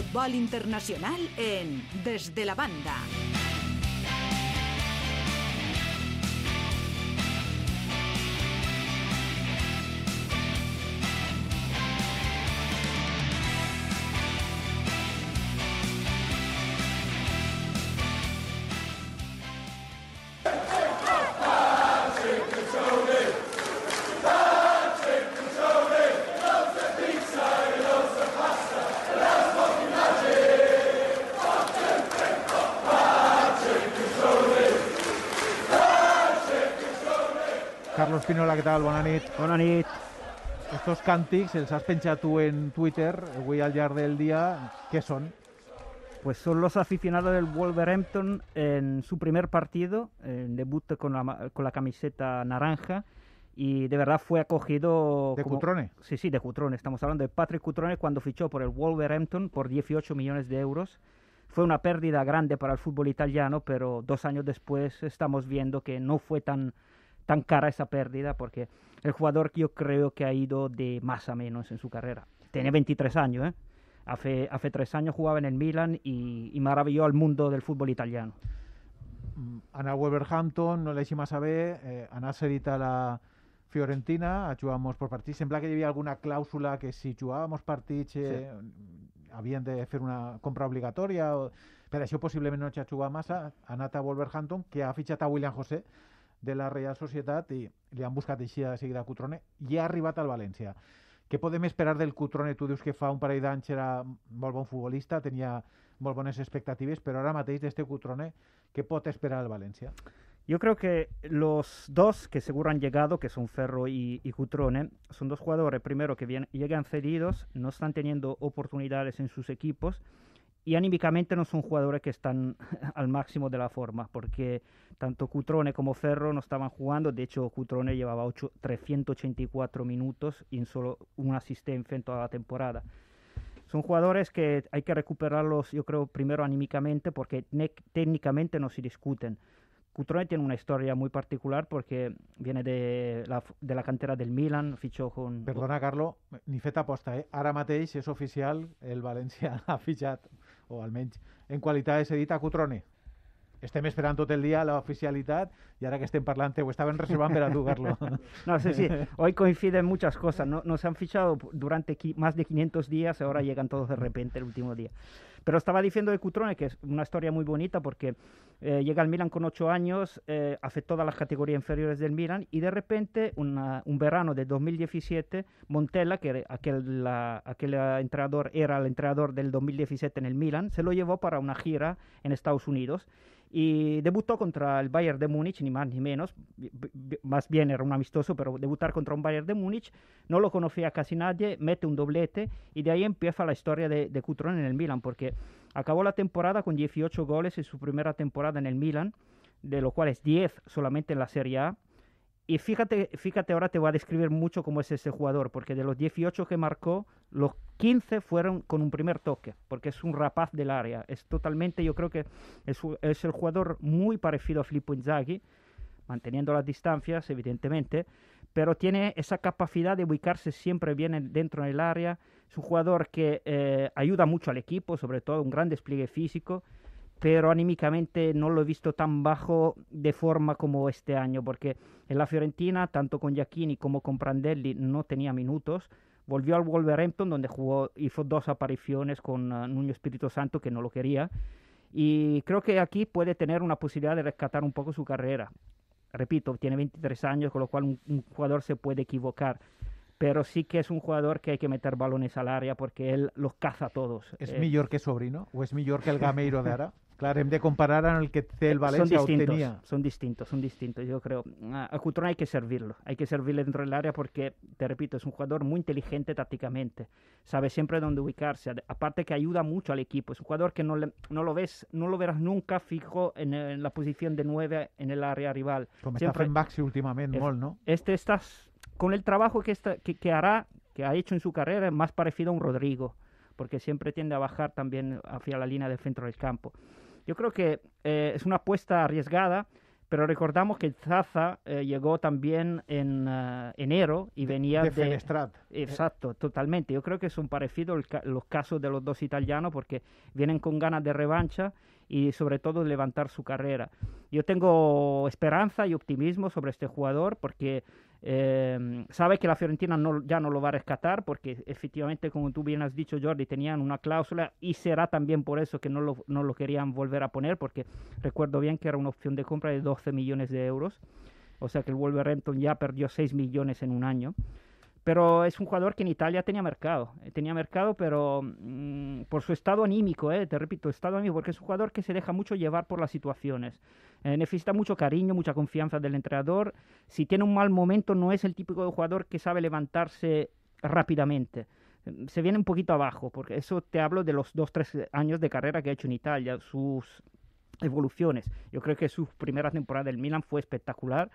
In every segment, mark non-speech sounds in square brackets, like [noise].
fútbol internacional en Desde la Banda. Tal? Bona nit. Bona nit. Estos càntics els has penjat tu en Twitter avui al llarg del dia. Què són? Pues son los aficionados del Wolverhampton en su primer partido, en debut con la, con la camiseta naranja. Y de verdad fue acogido. De Cutrone. Sí, sí, de Cutrone. Estamos hablando de Patrick Cutrone cuando fichó por el Wolverhampton por 18 millones de euros. Fue una pérdida grande para el fútbol italiano, pero dos años después estamos viendo que no fue tan, tan cara esa pérdida porque el jugador yo creo que ha ido de más a menos en su carrera. Tiene 23 años, ¿eh? Hace, hace tres años jugaba en el Milan y, y maravilló al mundo del fútbol italiano. Mm, Anar a Wolverhampton, no l'eixim massa bé, eh, anar cedit a la Fiorentina, molts per partits. Sembla que hi havia alguna clàusula que si jugàvem partits eh, havien de fer una compra obligatòria. O... Per això possiblement no ha jugat massa. Ha anat a Wolverhampton, que ha fitxat a William José de la Real Societat i li han buscat així de seguida a Cutrone i ha arribat al València. Què podem esperar del Cutrone? Tu dius que fa un parell d'anys era molt bon futbolista, tenia molt bones expectatives, però ara mateix d'este Cutrone, què pot esperar el València? Yo creo que los dos que seguro han llegado, que son Ferro y, Cutrone, son dos jugadores, primero, que vienen- llegan cedidos, no están teniendo oportunidades en sus equipos y anímicamente no son jugadores que están [laughs] al máximo de la forma, porque tanto Cutrone como Ferro no estaban jugando, de hecho Cutrone llevaba ocho- 384 minutos y solo una asistencia en toda la temporada. Son jugadores que hay que recuperarlos, yo creo, primero anímicamente, porque técnicamente no se discuten. Cutrone tiene una historia muy particular porque viene de la, cantera del Milan, fichó con... Perdona, Carlo, ni fet aposta, eh? Ara mateix és oficial, el València [laughs] ha fitxat, o almenys en qualitat de cedit a Cutrone. Estem esperant tot el dia l'oficialitat i ara que estem parlant ho estaven reservant per a tu, Carlo. [laughs] No, sí, sí, hoy coinciden muchas cosas. No, nos han fichado durante más de 500 días, ahora llegan todos de repente el último día. Pero estaba diciendo de Cutrone que es una historia muy bonita porque eh, llega al Milan con 8 años, eh, hace todas las categorías inferiores del Milan y de repente un verano de 2017, Montella, que aquel, aquel entrenador era el entrenador del 2017 en el Milan, se lo llevó para una gira en Estados Unidos y debutó contra el Bayern de Múnich, ni más ni menos, más bien era un amistoso, pero debutar contra un Bayern de Múnich, no lo conocía casi nadie, mete un doblete y de ahí empieza la historia de, de Cutrone en el Milan, porque acabó la temporada con 18 goles en su primera temporada en el Milan, de los cuales 10 solamente en la Serie A. Y fíjate, fíjate, ahora te voy a describir mucho cómo es ese jugador, porque de los 18 que marcó, los 15 fueron con un primer toque, porque es un rapaz del área. Es totalmente, yo creo que es, es el jugador muy parecido a Filippo Inzaghi, manteniendo las distancias, evidentemente, pero tiene esa capacidad de ubicarse siempre bien en- dentro del área. Es un jugador que eh, ayuda mucho al equipo, sobre todo un gran despliegue físico, pero anímicamente no lo he visto tan bajo de forma como este año, porque en la Fiorentina, tanto con Giacchini como con Prandelli, no tenía minutos. Volvió al Wolverhampton, donde jugó, hizo dos apariciones con uh, Nuño Espíritu Santo, que no lo quería. Y creo que aquí puede tener una posibilidad de rescatar un poco su carrera. Repito, tiene 23 años, con lo cual un jugador se puede equivocar. Pero sí que es un jugador que hay que meter balones al área porque él los caza a todos. És Eh, millor que Sobrino o és millor que el Gameiro d'ara? [laughs] Clar, hem de comparar amb el que té el son València o distintos, tenia. son distintos, son distintos. Yo creo a Cutrone hay que servirlo, hay que servirle dentro del área porque, te repito, es un jugador muy inteligente tácticamente, sabe siempre dónde ubicarse. Aparte que ayuda mucho al equipo, es un jugador que no, le- no lo ves, no lo verás nunca fijo en, eh, en la posición de nueve en el área rival. Com està Siempre- fent Baxi últimament, molt, no? Este estás con el trabajo que, está, que, que hará, que ha hecho en su carrera, es más parecido a un Rodrigo, porque siempre tiende a bajar también hacia la línea del centro del campo. Yo creo que eh, es una apuesta arriesgada, pero recordamos que Zaza eh, llegó también en eh, enero y venía de, de... Fenestrat. Exacto, totalmente. Yo creo que son parecidos los casos de los dos italianos porque vienen con ganas de revancha y sobre todo levantar su carrera. Yo tengo esperanza y optimismo sobre este jugador porque eh, sabe que la Fiorentina ya no lo va a rescatar porque efectivamente, como tú bien has dicho, Jordi, tenían una cláusula y será también por eso que no lo, no lo querían volver a poner porque recuerdo bien que era una opción de compra de 12 millones de euros. O sea que el Wolverhampton ya perdió 6 millones en un año pero es un jugador que en Italia tenía mercado, eh, tenía mercado, pero mm, por su estado anímico, eh, te repito, estado anímico, porque es un jugador que se deja mucho llevar por las situaciones. Eh, necesita mucho cariño, mucha confianza del entrenador. Si tiene un mal momento, no es el típico de jugador que sabe levantarse rápidamente. Se viene un poquito abajo, porque eso te hablo de los dos, tres años de carrera que ha hecho en Italia, sus evoluciones. Yo creo que su primera temporada del Milan fue espectacular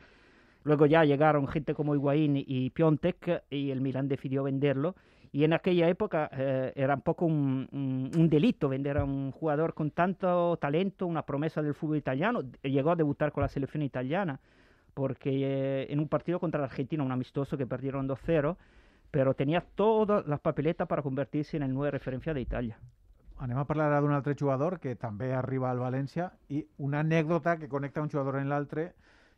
Luego ya llegaron gente como Higuaín y Piontek y el Milan decidió venderlo. Y en aquella época eh, era un poco un, delito vender a un jugador con tanto talento, una promesa del fútbol italiano. Llegó a debutar con la selección italiana, porque eh, en un partido contra la Argentina, un amistoso que perdieron 2-0, pero tenía todas las papeletas para convertirse en el nuevo referencia de Italia. Anem a parlar d'un altre jugador que també arriba al València i una anècdota que connecta un jugador en l'altre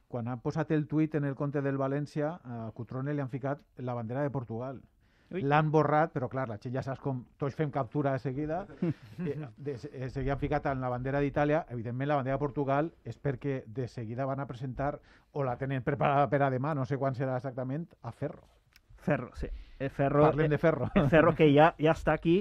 quan ha posat el tuit en el compte del València, a Cutrone li han ficat la bandera de Portugal. L'han borrat, però clar, la gent ja saps com tots fem captura de seguida, eh, de, de, se han ficat en la bandera d'Itàlia, evidentment la bandera de Portugal és perquè de seguida van a presentar, o la tenen preparada per a demà, no sé quan serà exactament, a Ferro. Ferro, sí. El Ferro, Parlem de Ferro. El Ferro que ja, ja està aquí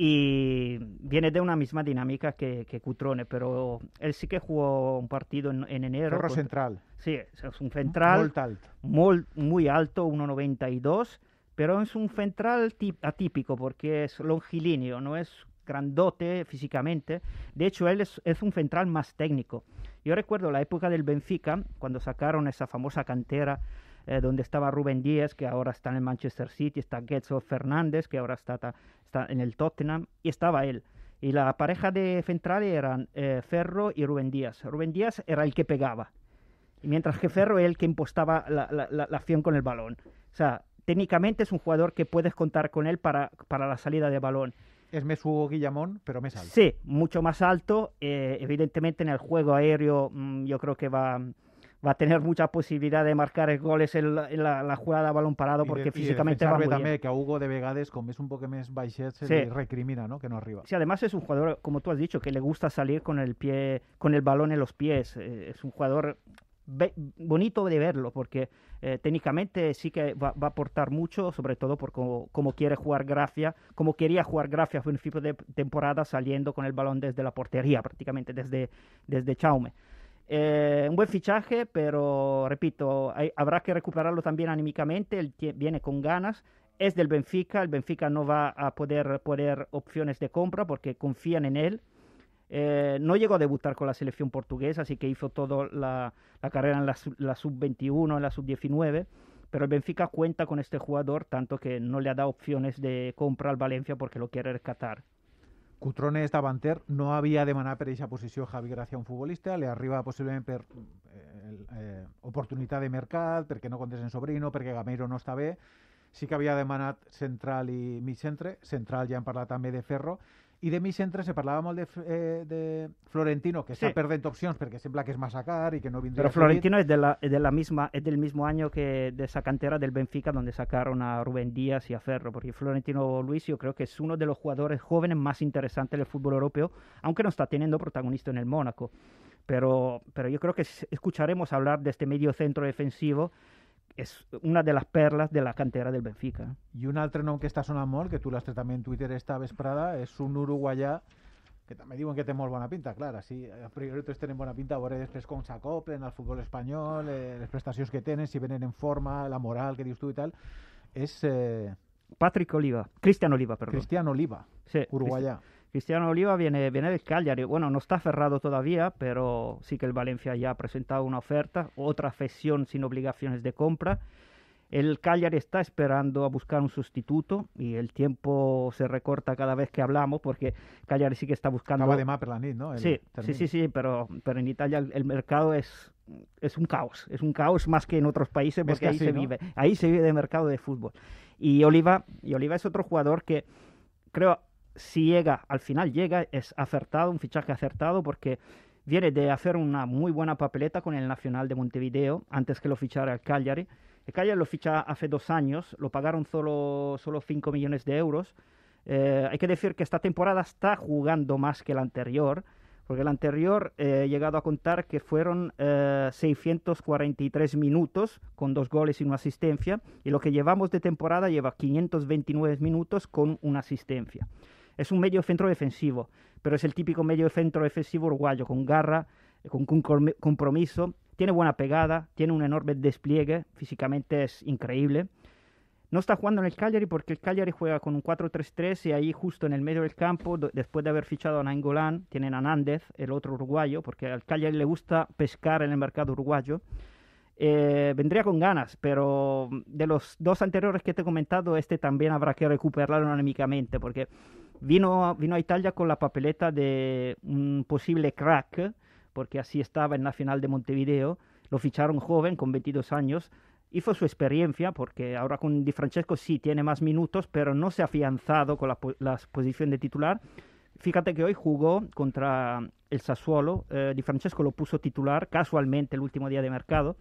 y viene de una misma dinámica que, que Cutrone, pero él sí que jugó un partido en, en enero. Ferro contra, central. Sí, es un central muy alto, muy, muy alto 1,92, pero es un central atípico porque es longilíneo, no es grandote físicamente. De hecho, él es, es un central más técnico. Yo recuerdo la época del Benfica, cuando sacaron esa famosa cantera eh, donde estaba Rubén Díaz, que ahora está en el Manchester City, está Getzo Fernández, que ahora está, está en el Tottenham, y estaba él. Y la pareja de centrales eran eh, Ferro y Rubén Díaz. Rubén Díaz era el que pegaba, mientras que Ferro era el que impostaba la, la, acción con el balón. O sea, técnicamente es un jugador que puedes contar con él para, para la salida de balón. Es Hugo Guillamón, pero más alto. Sí, mucho más alto. Eh, evidentemente en el juego aéreo mm, yo creo que va, va a tener mucha posibilidad de marcar goles en la, en la, la jugada a balón parado porque de, físicamente va muy bien. que a Hugo de Vegades, como es un poco más baixet, se sí. le recrimina, ¿no? Que no arriba. Sí, además es un jugador, como tú has dicho, que le gusta salir con el pie, con el balón en los pies. Eh, es un jugador bonito de verlo porque eh, técnicamente sí que va, va, a aportar mucho, sobre todo por cómo, cómo, quiere jugar Grafia, como quería jugar Grafia a principio de temporada saliendo con el balón desde la portería, prácticamente desde, desde Chaume. Eh, un buen fichaje, pero repito, habrá que recuperarlo también anímicamente. Él viene con ganas. Es del Benfica. El Benfica no va a poder poner opciones de compra porque confían en él. Eh, no llegó a debutar con la selección portuguesa, así que hizo toda la, la, carrera en la, la sub-21, en la sub-19. Pero el Benfica cuenta con este jugador, tanto que no le ha dado opciones de compra al Valencia porque lo quiere rescatar. Cutrone és davanter, no havia demanat per aquesta posició Javi Gracia un futbolista, li arriba possiblement per eh, eh, oportunitat de mercat, perquè no comptes en Sobrino, perquè Gameiro no està bé, sí que havia demanat central i mig centre, central ja hem parlat també de Ferro, i de mi centre se parlava molt de, eh, de Florentino, que sí. està perdent opcions perquè sembla que és massa car i que no vindria Pero Florentino es, de la, de la misma, es del mismo año que de esa cantera del Benfica donde sacaron a Rubén Díaz y a Ferro, porque Florentino Luis yo creo que es uno de los jugadores jóvenes más interesantes del fútbol europeo, aunque no está teniendo protagonista en el Mónaco. Pero, pero yo creo que escucharemos hablar de este medio centro defensivo és una de les perles de la cantera del Benfica. I un altre nom que està sonant molt, que tu l'has tret també en Twitter esta vesprada, és un uruguaià que també diuen que té molt bona pinta, clar, sí, a priori tots tenen bona pinta, a veure després com s'acoplen al futbol espanyol, eh, les prestacions que tenen, si venen en forma, la moral que dius tu i tal, és... Eh... Patrick Oliva, Cristian Oliva, perdó. Cristian Oliva, sí, uruguaià. Cristian. Cristiano Oliva viene, viene del Cagliari. Bueno, no está cerrado todavía, pero sí que el Valencia ya ha presentado una oferta, otra cesión sin obligaciones de compra. El Cagliari está esperando a buscar un sustituto y el tiempo se recorta cada vez que hablamos porque Cagliari sí que está buscando... Acaba de más per la nit, ¿no? El Sí, sí, sí, sí, pero, pero en Italia el, el mercado es, es un caos, es un caos más que en otros países porque que ahí así, se ¿no? vive, ahí se vive de mercado de fútbol. Y Oliva, y Oliva es otro jugador que creo si llega, al final llega, es acertado, un fichaje acertado porque viene de hacer una muy buena papeleta con el Nacional de Montevideo antes que lo fichara el Cagliari. El Cagliari lo ficha hace dos años, lo pagaron solo, solo 5 millones de euros. Eh, hay que decir que esta temporada está jugando más que la anterior, porque la anterior eh, he llegado a contar que fueron eh, 643 minutos con dos goles y una asistencia, y lo que llevamos de temporada lleva 529 minutos con una asistencia. Es un medio centro defensivo, pero es el típico medio centro defensivo uruguayo, con garra, eh, con con- compromiso, tiene buena pegada, tiene un enorme despliegue, físicamente es increíble. No está jugando en el Cagliari porque el Cagliari juega con un 4-3-3 y ahí justo en el medio del campo, después de haber fichado a Nainggolan, tienen a Nández, el otro uruguayo, porque al Cagliari le gusta pescar en el mercado uruguayo. Eh, vendría con ganas, pero de los dos anteriores que te he comentado, este también habrá que recuperarlo anímicamente, porque vino, vino a Italia con la papeleta de un posible crack, porque así estaba en la final de Montevideo. Lo ficharon joven, con 22 años, hizo su experiencia, porque ahora con Di Francesco sí tiene más minutos, pero no se ha afianzado con la, po- la posición de titular. Fíjate que hoy jugó contra el Sassuolo, eh, Di Francesco lo puso titular casualmente el último día de mercado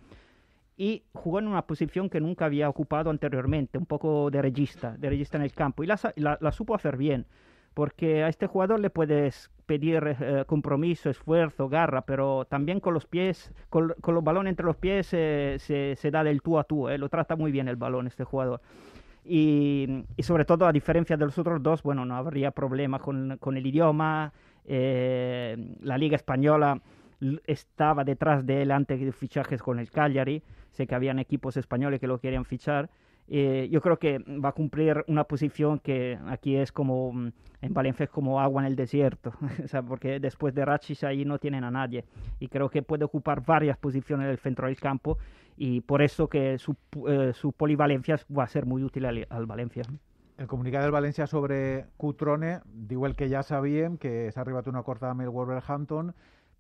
y jugó en una posición que nunca había ocupado anteriormente, un poco de regista, de regista en el campo y la- la supo hacer bien, porque a este jugador le puedes pedir eh, compromiso, esfuerzo, garra, pero también con los pies, con, con los balones entre los pies se, se da del tú a tú, eh, lo trata muy bien el balón este jugador. Y, y sobre todo, a diferencia de los otros dos, bueno, no habría problema con, con el idioma. eh, la Liga Española estaba detrás de él antes de fichajes con el Cagliari. Sé que habían equipos españoles que lo querían fichar. Eh, yo creo que va a cumplir una posición que aquí es como, mm, en Valencia es como agua en el desierto, [laughs] o sea, porque después de Rachis ahí no tienen a nadie. Y creo que puede ocupar varias posiciones del centro del campo y por eso que su, eh, su polivalencia va a ser muy útil al, al Valencia. El comunicat del València sobre Cutrone diu el que ja sabíem, que s'ha arribat a un acord amb Wolverhampton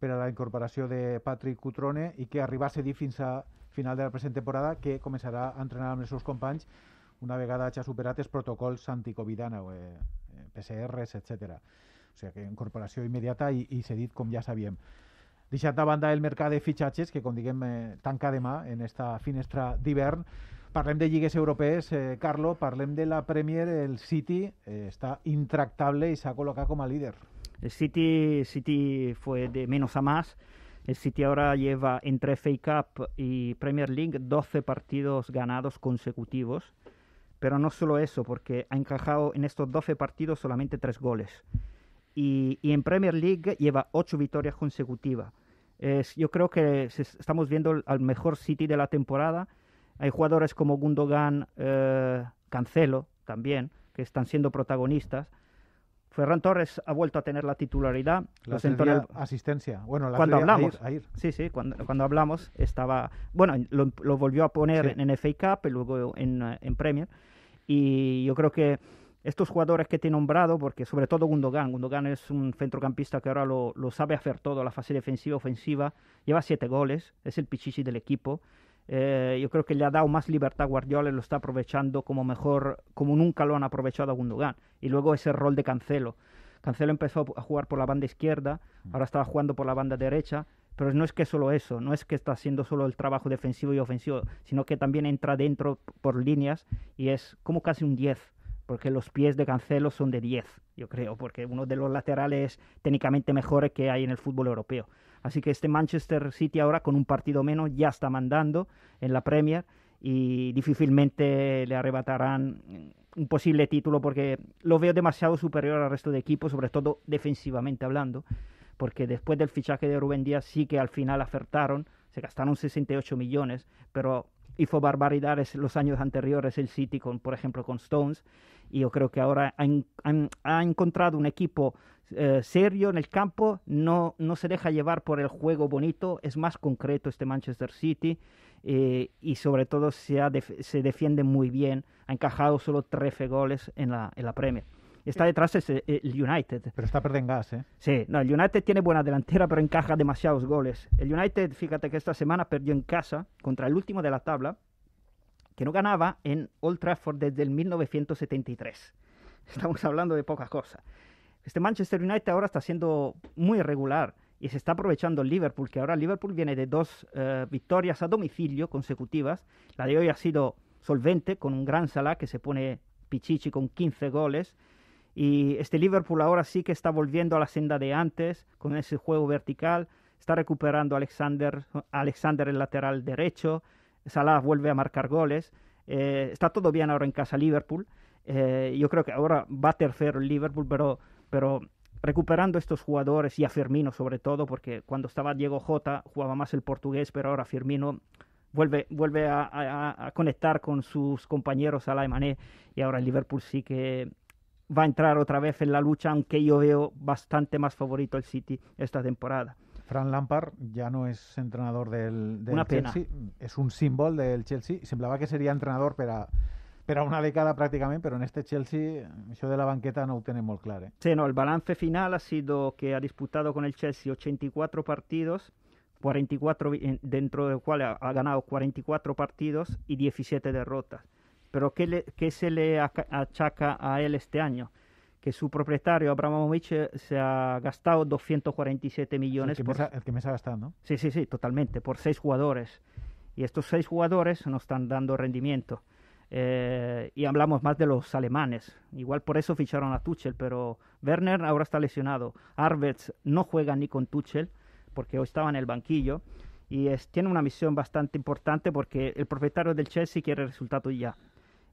per a la incorporació de Patrick Cutrone i que arriba a fins a final de la present temporada que començarà a entrenar amb els seus companys una vegada hagi superat els protocols anticovidana, eh, eh, PCRs, etc. O sigui que incorporació immediata i, i cedit com ja sabíem. Deixat de banda el mercat de fitxatges, que com diguem eh, tanca demà en esta finestra d'hivern, Parlem de lligues europees, eh, Carlo, parlem de la Premier, el City eh, està intractable i s'ha col·locat com a líder. El City, City fue de menos a más. El City ahora lleva entre FA Cup y Premier League 12 partidos ganados consecutivos. Pero no solo eso, porque ha encajado en estos 12 partidos solamente 3 goles. Y, en Premier League lleva 8 victorias consecutivas. Yo creo que estamos viendo al mejor City de la temporada. Hay jugadores como Gundogan, eh, Cancelo también, que están siendo protagonistas. Ferran Torres ha vuelto a tener la titularidad. La el- asistencia. Bueno, la Cuando hablamos. Sí, sí, cuando, cuando hablamos estaba... Bueno, lo, lo volvió a poner Sí. en FA Cup y luego en, en Premier. Y yo creo que estos jugadores que te he nombrado, porque sobre todo Gundogan, Gundogan es un centrocampista que ahora lo, lo sabe hacer todo, la fase defensiva, ofensiva, lleva siete goles, es el pichichi del equipo. Eh, yo creo que le ha dado más libertad a Guardiola y lo está aprovechando como mejor, como nunca lo han aprovechado a Gundogan. Y luego ese rol de Cancelo. Cancelo empezó a jugar por la banda izquierda, ahora estaba jugando por la banda derecha, pero no es que solo eso, no es que está haciendo solo el trabajo defensivo y ofensivo, sino que también entra dentro por líneas y es como casi un 10, porque los pies de Cancelo son de 10, yo creo, porque uno de los laterales técnicamente mejores que hay en el fútbol europeo. Así que este Manchester City ahora con un partido menos ya está mandando en la Premier y difícilmente le arrebatarán un posible título porque lo veo demasiado superior al resto de equipos, sobre todo defensivamente hablando, porque después del fichaje de Rubén Díaz sí que al final acertaron, se gastaron 68 millones, pero hizo barbaridades los años anteriores el City, con, por ejemplo, con Stones. Y yo creo que ahora ha, encontrado un equipo eh, serio en el campo, no, no se deja llevar por el juego bonito, es más concreto este Manchester City. Eh, y sobre todo se, se defiende muy bien, ha encajado solo 13 goles en la, en la Premier. Está detrás es eh, el United. Pero está perdiendo gas, ¿eh? Sí, no, el United tiene buena delantera, pero encaja demasiados goles. El United, fíjate que esta semana perdió en casa contra el último de la tabla, que no ganaba en Old Trafford desde el 1973. [laughs] Estamos hablando de pocas cosas. Este Manchester United ahora está siendo muy irregular y se está aprovechando el Liverpool, que ahora Liverpool viene de dos eh, victorias a domicilio consecutivas. La de hoy ha sido solvente, con un gran Salah que se pone pichichi con 15 goles. Y este Liverpool ahora sí que está volviendo a la senda de antes, con ese juego vertical. Está recuperando Alexander, Alexander el lateral derecho. Salah vuelve a marcar goles. Eh, está todo bien ahora en casa Liverpool. Eh, yo creo que ahora va tercero el Liverpool, pero, pero recuperando estos jugadores y a Firmino sobre todo, porque cuando estaba Diego Jota jugaba más el portugués, pero ahora Firmino vuelve, vuelve a, conectar con sus compañeros a la Mané y ahora el Liverpool sí que va a entrar otra vez en la lucha, aunque yo veo bastante más favorito el City esta temporada. Fran Lampard ya no es entrenador del, Una Chelsea, es un símbolo del Chelsea. Semblaba que sería entrenador pero per a una década prácticamente, pero en este Chelsea eso de la banqueta no lo tenemos claro. Eh? Sí, no, el balance final ha sido que ha disputado con el Chelsea 84 partidos, 44 dentro del cual ha, ganado 44 partidos y 17 derrotas. Pero ¿qué, le, qué se le achaca a él este año? que su propietario Abramovich se ha gastado 247 millones. El que, me, el que me ha gastado, ¿no? Sí, sí, sí, totalmente, por seis jugadores. Y estos seis jugadores no están dando rendimiento. Eh, y hablamos más de los alemanes. Igual por eso ficharon a Tuchel, pero Werner ahora está lesionado. Arvets no juega ni con Tuchel porque hoy estaba en el banquillo y es, tiene una misión bastante importante porque el propietario del Chelsea quiere el resultado ya.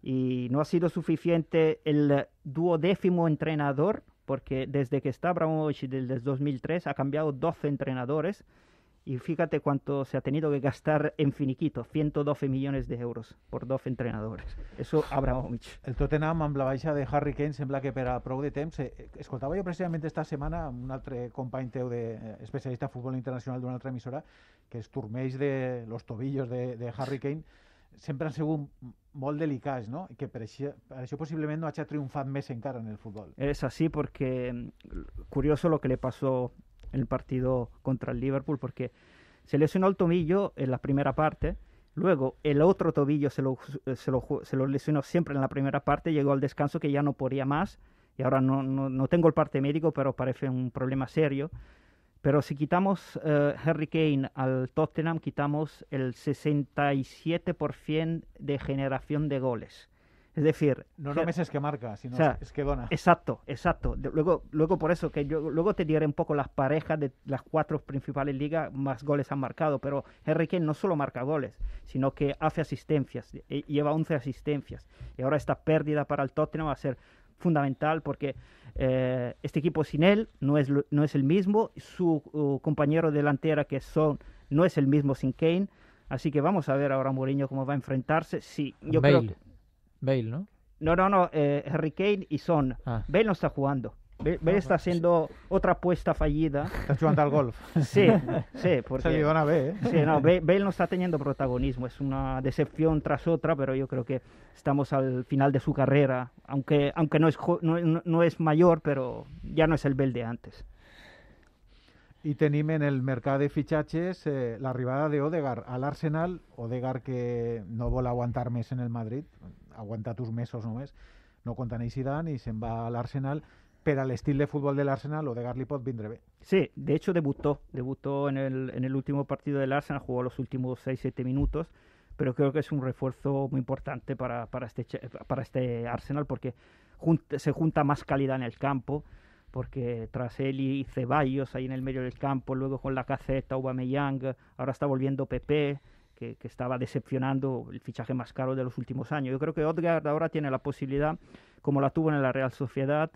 Y no ha sido suficiente el duodécimo entrenador porque desde que está Abramovich desde 2003 ha cambiado 12 entrenadores y fíjate cuánto se ha tenido que gastar en finiquito, 112 millones de euros por 12 entrenadores. Eso Abramovich. El Tottenham amb la baixa de Harry Kane sembla que per a prou de temps... Eh, escoltava jo precisament esta setmana un altre company teu de, eh, especialista en futbol internacional d'una altra emissora que es turmeix de los tobillos de, de Harry Kane sempre han sigut molt delicats, ¿no? Que per això, per això possiblement no haya triomfat més encara en el fútbol. Es así porque mm, curioso lo que le pasó en el partido contra el Liverpool porque se lesionó el tobillo en la primera parte, luego el otro tobillo se lo, se lo, se lo lesionó siempre en la primera parte, llegó al descanso que ya no podía más y ahora no, no, no tengo el parte médico, pero parece un problema serio. Pero si quitamos uh, Harry Kane al Tottenham, quitamos el 67% de generación de goles. Es decir, no no es que marca, sino es que dona. Exacto, exacto. luego, luego por eso que yo luego te diré un poco las parejas de las cuatro principales ligas más goles han marcado, pero Henry Kane no solo marca goles, sino que hace asistencias, e, lleva 11 asistencias y ahora esta pérdida para el Tottenham va a ser fundamental porque eh, este equipo sin él no es no es el mismo, su uh, compañero delantera que son no es el mismo sin Kane. Así que vamos a ver ahora Mourinho cómo va a enfrentarse. Sí, yo creo Bale, ¿no? No, no, no, eh, Harry Kane y Son. Ah. Bale no está jugando. Bale, está haciendo otra apuesta fallida. Está jugando al golf. Sí, sí, porque... Se a ver, ¿eh? Sí, no, Bale, no está teniendo protagonismo. Es una decepción tras otra, pero yo creo que estamos al final de su carrera. Aunque, aunque no, es, no, no es mayor, pero ya no es el Bale de antes. Y tenim en el mercat de fitxatges eh, l'arribada de Odegar al Arsenal, Odegar que no vol aguantar més en el Madrid, ha aguantat uns mesos només, no compta ni Zidane i se'n va a l'Arsenal, per al estilo de fútbol del Arsenal, Odegar li pot vindre bé. Sí, de hecho debutó, debutó en el, en el último partido del Arsenal, jugó los últimos 6-7 minutos, pero creo que es un refuerzo muy importante para, para, este, para este Arsenal porque se junta más calidad en el campo, porque tras él y Ceballos ahí en el medio del campo, luego con la caceta, Aubameyang, ahora está volviendo Pepe, que, que, estaba decepcionando el fichaje más caro de los últimos años. Yo creo que Odegaard ahora tiene la posibilidad, como la tuvo en la Real Sociedad,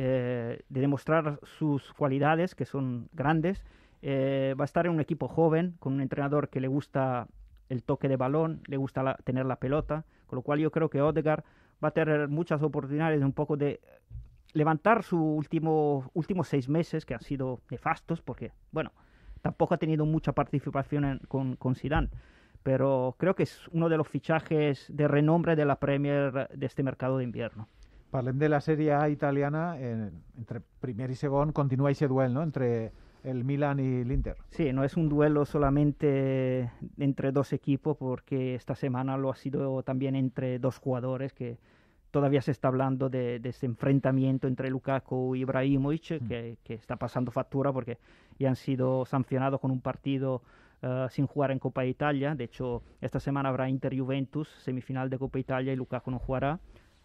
eh, de demostrar sus cualidades, que son grandes. Eh, va a estar en un equipo joven, con un entrenador que le gusta el toque de balón, le gusta tener la pelota, con lo cual yo creo que Odegaard va a tener muchas oportunidades de un poco de levantar sus último, últimos seis meses, que han sido nefastos, porque, bueno, tampoco ha tenido mucha participación con, con Zidane, pero creo que es uno de los fichajes de renombre de la Premier de este mercado de invierno. Parlem de la Serie A italiana, entre primer y segundo continúa ese duelo, ¿no? Entre el Milan y el Inter. Sí, no es un duelo solamente entre dos equipos, porque esta semana lo ha sido también entre dos jugadores que todavía se está hablando de, ese enfrentamiento entre Lukaku y Ibrahimovic, mm. que, está pasando factura porque ya han sido sancionados con un partido eh, sin jugar en Copa Italia. De hecho, esta semana habrá Inter-Juventus, semifinal de Copa Italia, y Lukaku no jugará.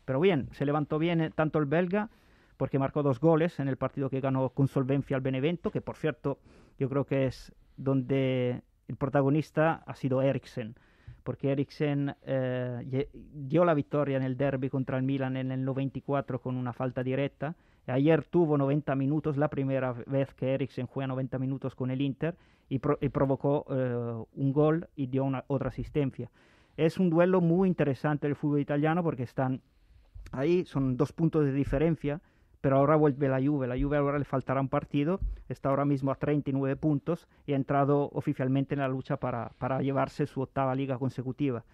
Pero bien, se levantó bien eh, tanto el belga, porque marcó dos goles en el partido que ganó con solvencia al Benevento, que por cierto, yo creo que es donde el protagonista ha sido Eriksen porque Eriksen eh, dio la victoria en el derby contra el Milan en el 94 con una falta directa. Ayer tuvo 90 minutos, la primera vez que Eriksen juega 90 minutos con el Inter y, provocó eh, un gol y dio una, otra asistencia. Es un duelo muy interesante del fútbol italiano porque están ahí, son dos puntos de diferencia pero ahora vuelve la Juve. La Juve ahora le faltará un partido, está ahora mismo a 39 puntos y ha entrado oficialmente en la lucha para, para llevarse su octava liga consecutiva.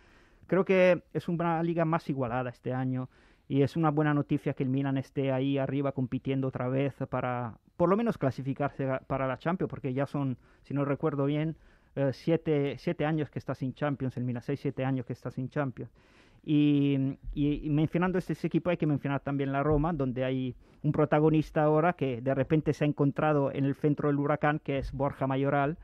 Creo que es una liga más igualada este año y es una buena noticia que el Milan esté ahí arriba compitiendo otra vez para por lo menos clasificarse para la Champions, porque ya son, si no recuerdo bien, eh, siete, siete, años que está sin Champions, el Milan, seis, siete años que está sin Champions. Y, mencionando este, equipo hay que mencionar también la Roma, donde hay un protagonista ahora que de repente se ha encontrado en el centro del huracán, que es Borja Mayoral.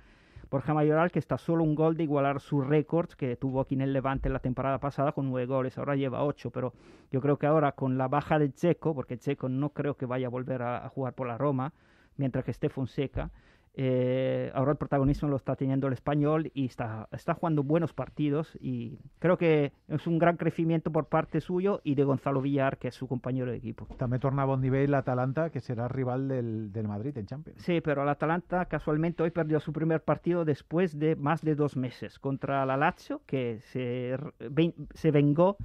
Borja Mayoral que está solo un gol de igualar su récord que tuvo aquí en el Levante la temporada pasada con nueve goles, ahora lleva ocho, pero yo creo que ahora con la baja de Checo, porque Checo no creo que vaya a volver a, a jugar por la Roma, mientras que esté Fonseca, eh, ahora el protagonismo lo está teniendo el español y está, está jugando buenos partidos y creo que es un gran crecimiento por parte suyo y de Gonzalo Villar, que es su compañero de equipo. También torna a buen nivel Atalanta, que será rival del, del Madrid en Champions. Sí, pero el Atalanta casualmente hoy perdió su primer partido después de más de dos meses contra la Lazio, que se, se vengó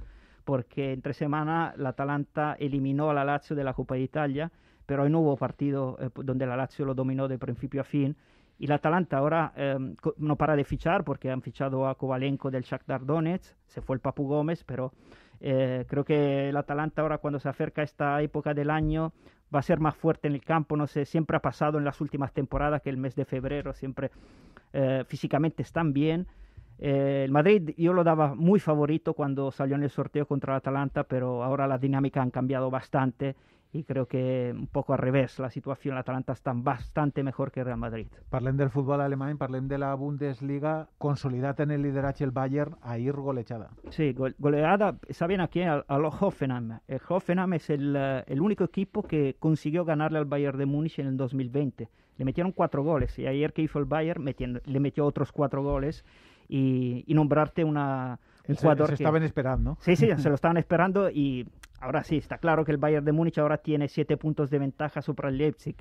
porque entre semana la Atalanta eliminó a la Lazio de la Copa de Italia pero hoy no hubo partido eh, donde la Lazio lo dominó de principio a fin. Y la Atalanta ahora em, no para de fichar porque han fichado a Kovalenko del Shakhtar Donetsk, se fue el Papu Gómez, pero eh, creo que el Atalanta ahora cuando se acerca a esta época del año va a ser más fuerte en el campo, no sé, siempre ha pasado en las últimas temporadas que el mes de febrero siempre eh, físicamente están bien. el Madrid yo lo daba muy favorito cuando salió en el sorteo contra el Atalanta, pero ahora la dinámica han cambiado bastante y creo que un poco al revés la situación. La Atalanta está bastante mejor que Real Madrid. Parlem del fútbol alemán, parlem de la Bundesliga, consolidada en el liderazgo el Bayern, a ir goleada. Sí, goleada, saben aquí al, al Hoffenheim. El Hoffenheim es el, eh, el, único equipo que consiguió ganarle al Bayern de Múnich en el 2020. Le metieron cuatro goles y ayer que hizo el Bayern le metió otros cuatro goles y, y nombrarte una... Un jugador se, estaban esperando. Sí, sí, se lo [laughs] estaban esperando y Ahora sí, está claro que el Bayern de Múnich ahora tiene siete puntos de ventaja sobre el Leipzig,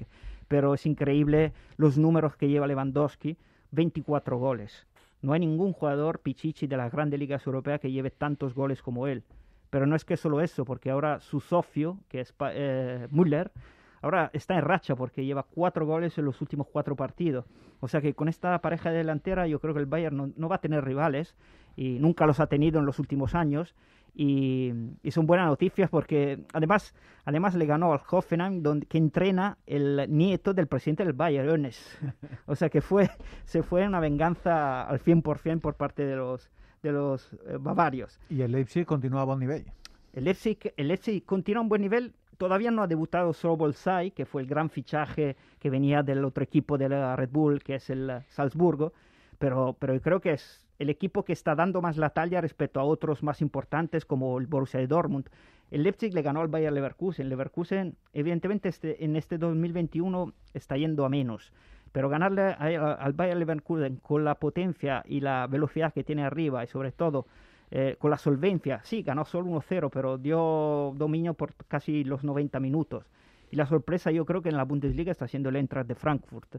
pero es increíble los números que lleva Lewandowski, 24 goles. No hay ningún jugador pichichi de las grandes ligas europeas que lleve tantos goles como él. Pero no es que solo eso, porque ahora su socio, que es eh, Müller, ahora está en racha porque lleva cuatro goles en los últimos cuatro partidos. O sea que con esta pareja delantera yo creo que el Bayern no va a tener rivales y nunca los ha tenido en los últimos años y, son buenas noticias porque además, además le ganó al Hoffenheim donde, que entrena el nieto del presidente del Bayern, [laughs] O sea que fue, se fue una venganza al 100% por parte de los, de los eh, bavarios. Y el Leipzig continúa a buen nivel. El Leipzig, el Leipzig continúa a un buen nivel. Todavía no ha debutado Sobolsai, que fue el gran fichaje que venía del otro equipo de la Red Bull, que es el Salzburgo. Pero, pero creo que es el equipo que está dando más la talla respecto a otros más importantes como el Borussia Dortmund. El Leipzig le ganó al Bayer Leverkusen. Leverkusen, evidentemente, este, en este 2021 está yendo a menos. Pero ganarle al Bayer Leverkusen con la potencia y la velocidad que tiene arriba y sobre todo eh, con la solvencia, sí, ganó solo 1-0, pero dio dominio por casi los 90 minutos. Y la sorpresa yo creo que en la Bundesliga está siendo el Eintracht de Frankfurt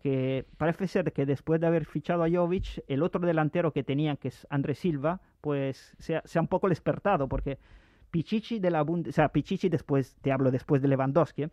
que parece ser que después de haber fichado a Jovic, el otro delantero que tenían, que es André Silva, pues se se ha un poco despertado, porque Pichichi de la Pichichi después, te hablo después de Lewandowski, ¿eh?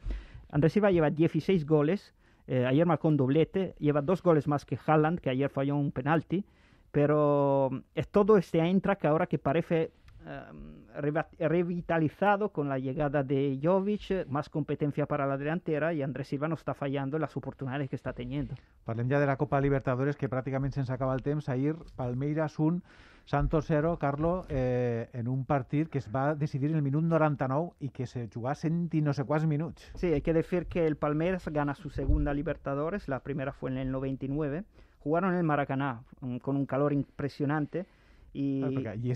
Andrés Silva lleva 16 goles, eh, ayer marcó un doblete, lleva dos goles más que Haaland, que ayer falló un penalti, pero es todo este Eintracht ahora que parece eh, revitalizado con la llegada de Jovic, más competencia para la delantera y Andrés Silva no está fallando en las oportunidades que está teniendo. Parlem ja de la Copa Libertadores, que pràcticament sense acabar el temps. Ahir, Palmeiras 1, Santos 0, Carlo, eh, en un partit que es va decidir en el minut 99 y que se jugà cent i no sé quants minuts. Sí, hay que decir que el Palmeiras gana su segunda Libertadores, la primera fue en el 99, jugaron en el Maracaná um, con un calor impresionante y allí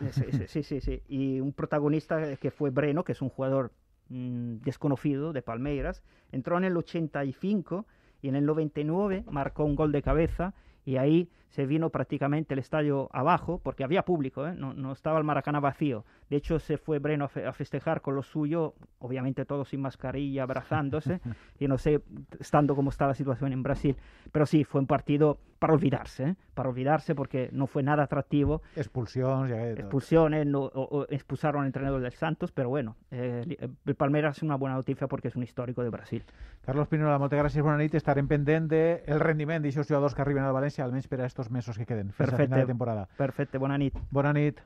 [laughs] sí, sí, sí, sí, sí. y un protagonista que fue Breno, que es un jugador mm, desconocido de Palmeiras, entró en el 85 y en el 99 marcó un gol de cabeza y ahí se vino prácticamente el estadio abajo, porque había público, ¿eh? no, no estaba el Maracaná vacío. De hecho, se fue Breno a, fe- a festejar con lo suyo, obviamente todos sin mascarilla, abrazándose, [laughs] y no sé, estando como está la situación en Brasil. Pero sí, fue un partido para olvidarse, ¿eh? para olvidarse porque no fue nada atractivo. Que tot. Expulsiones, no, o- o expulsaron al entrenador del Santos, pero bueno, eh, el Palmeiras es una buena noticia porque es un histórico de Brasil. Carlos Pinola, moltes gràcies, bona nit. Estarem pendent del de rendiment d'aixòs jugadors que arriben al València, almenys per a estos mesos que queden, fins a Perfecte. final de temporada. Perfecto, buena nit. Bona nit.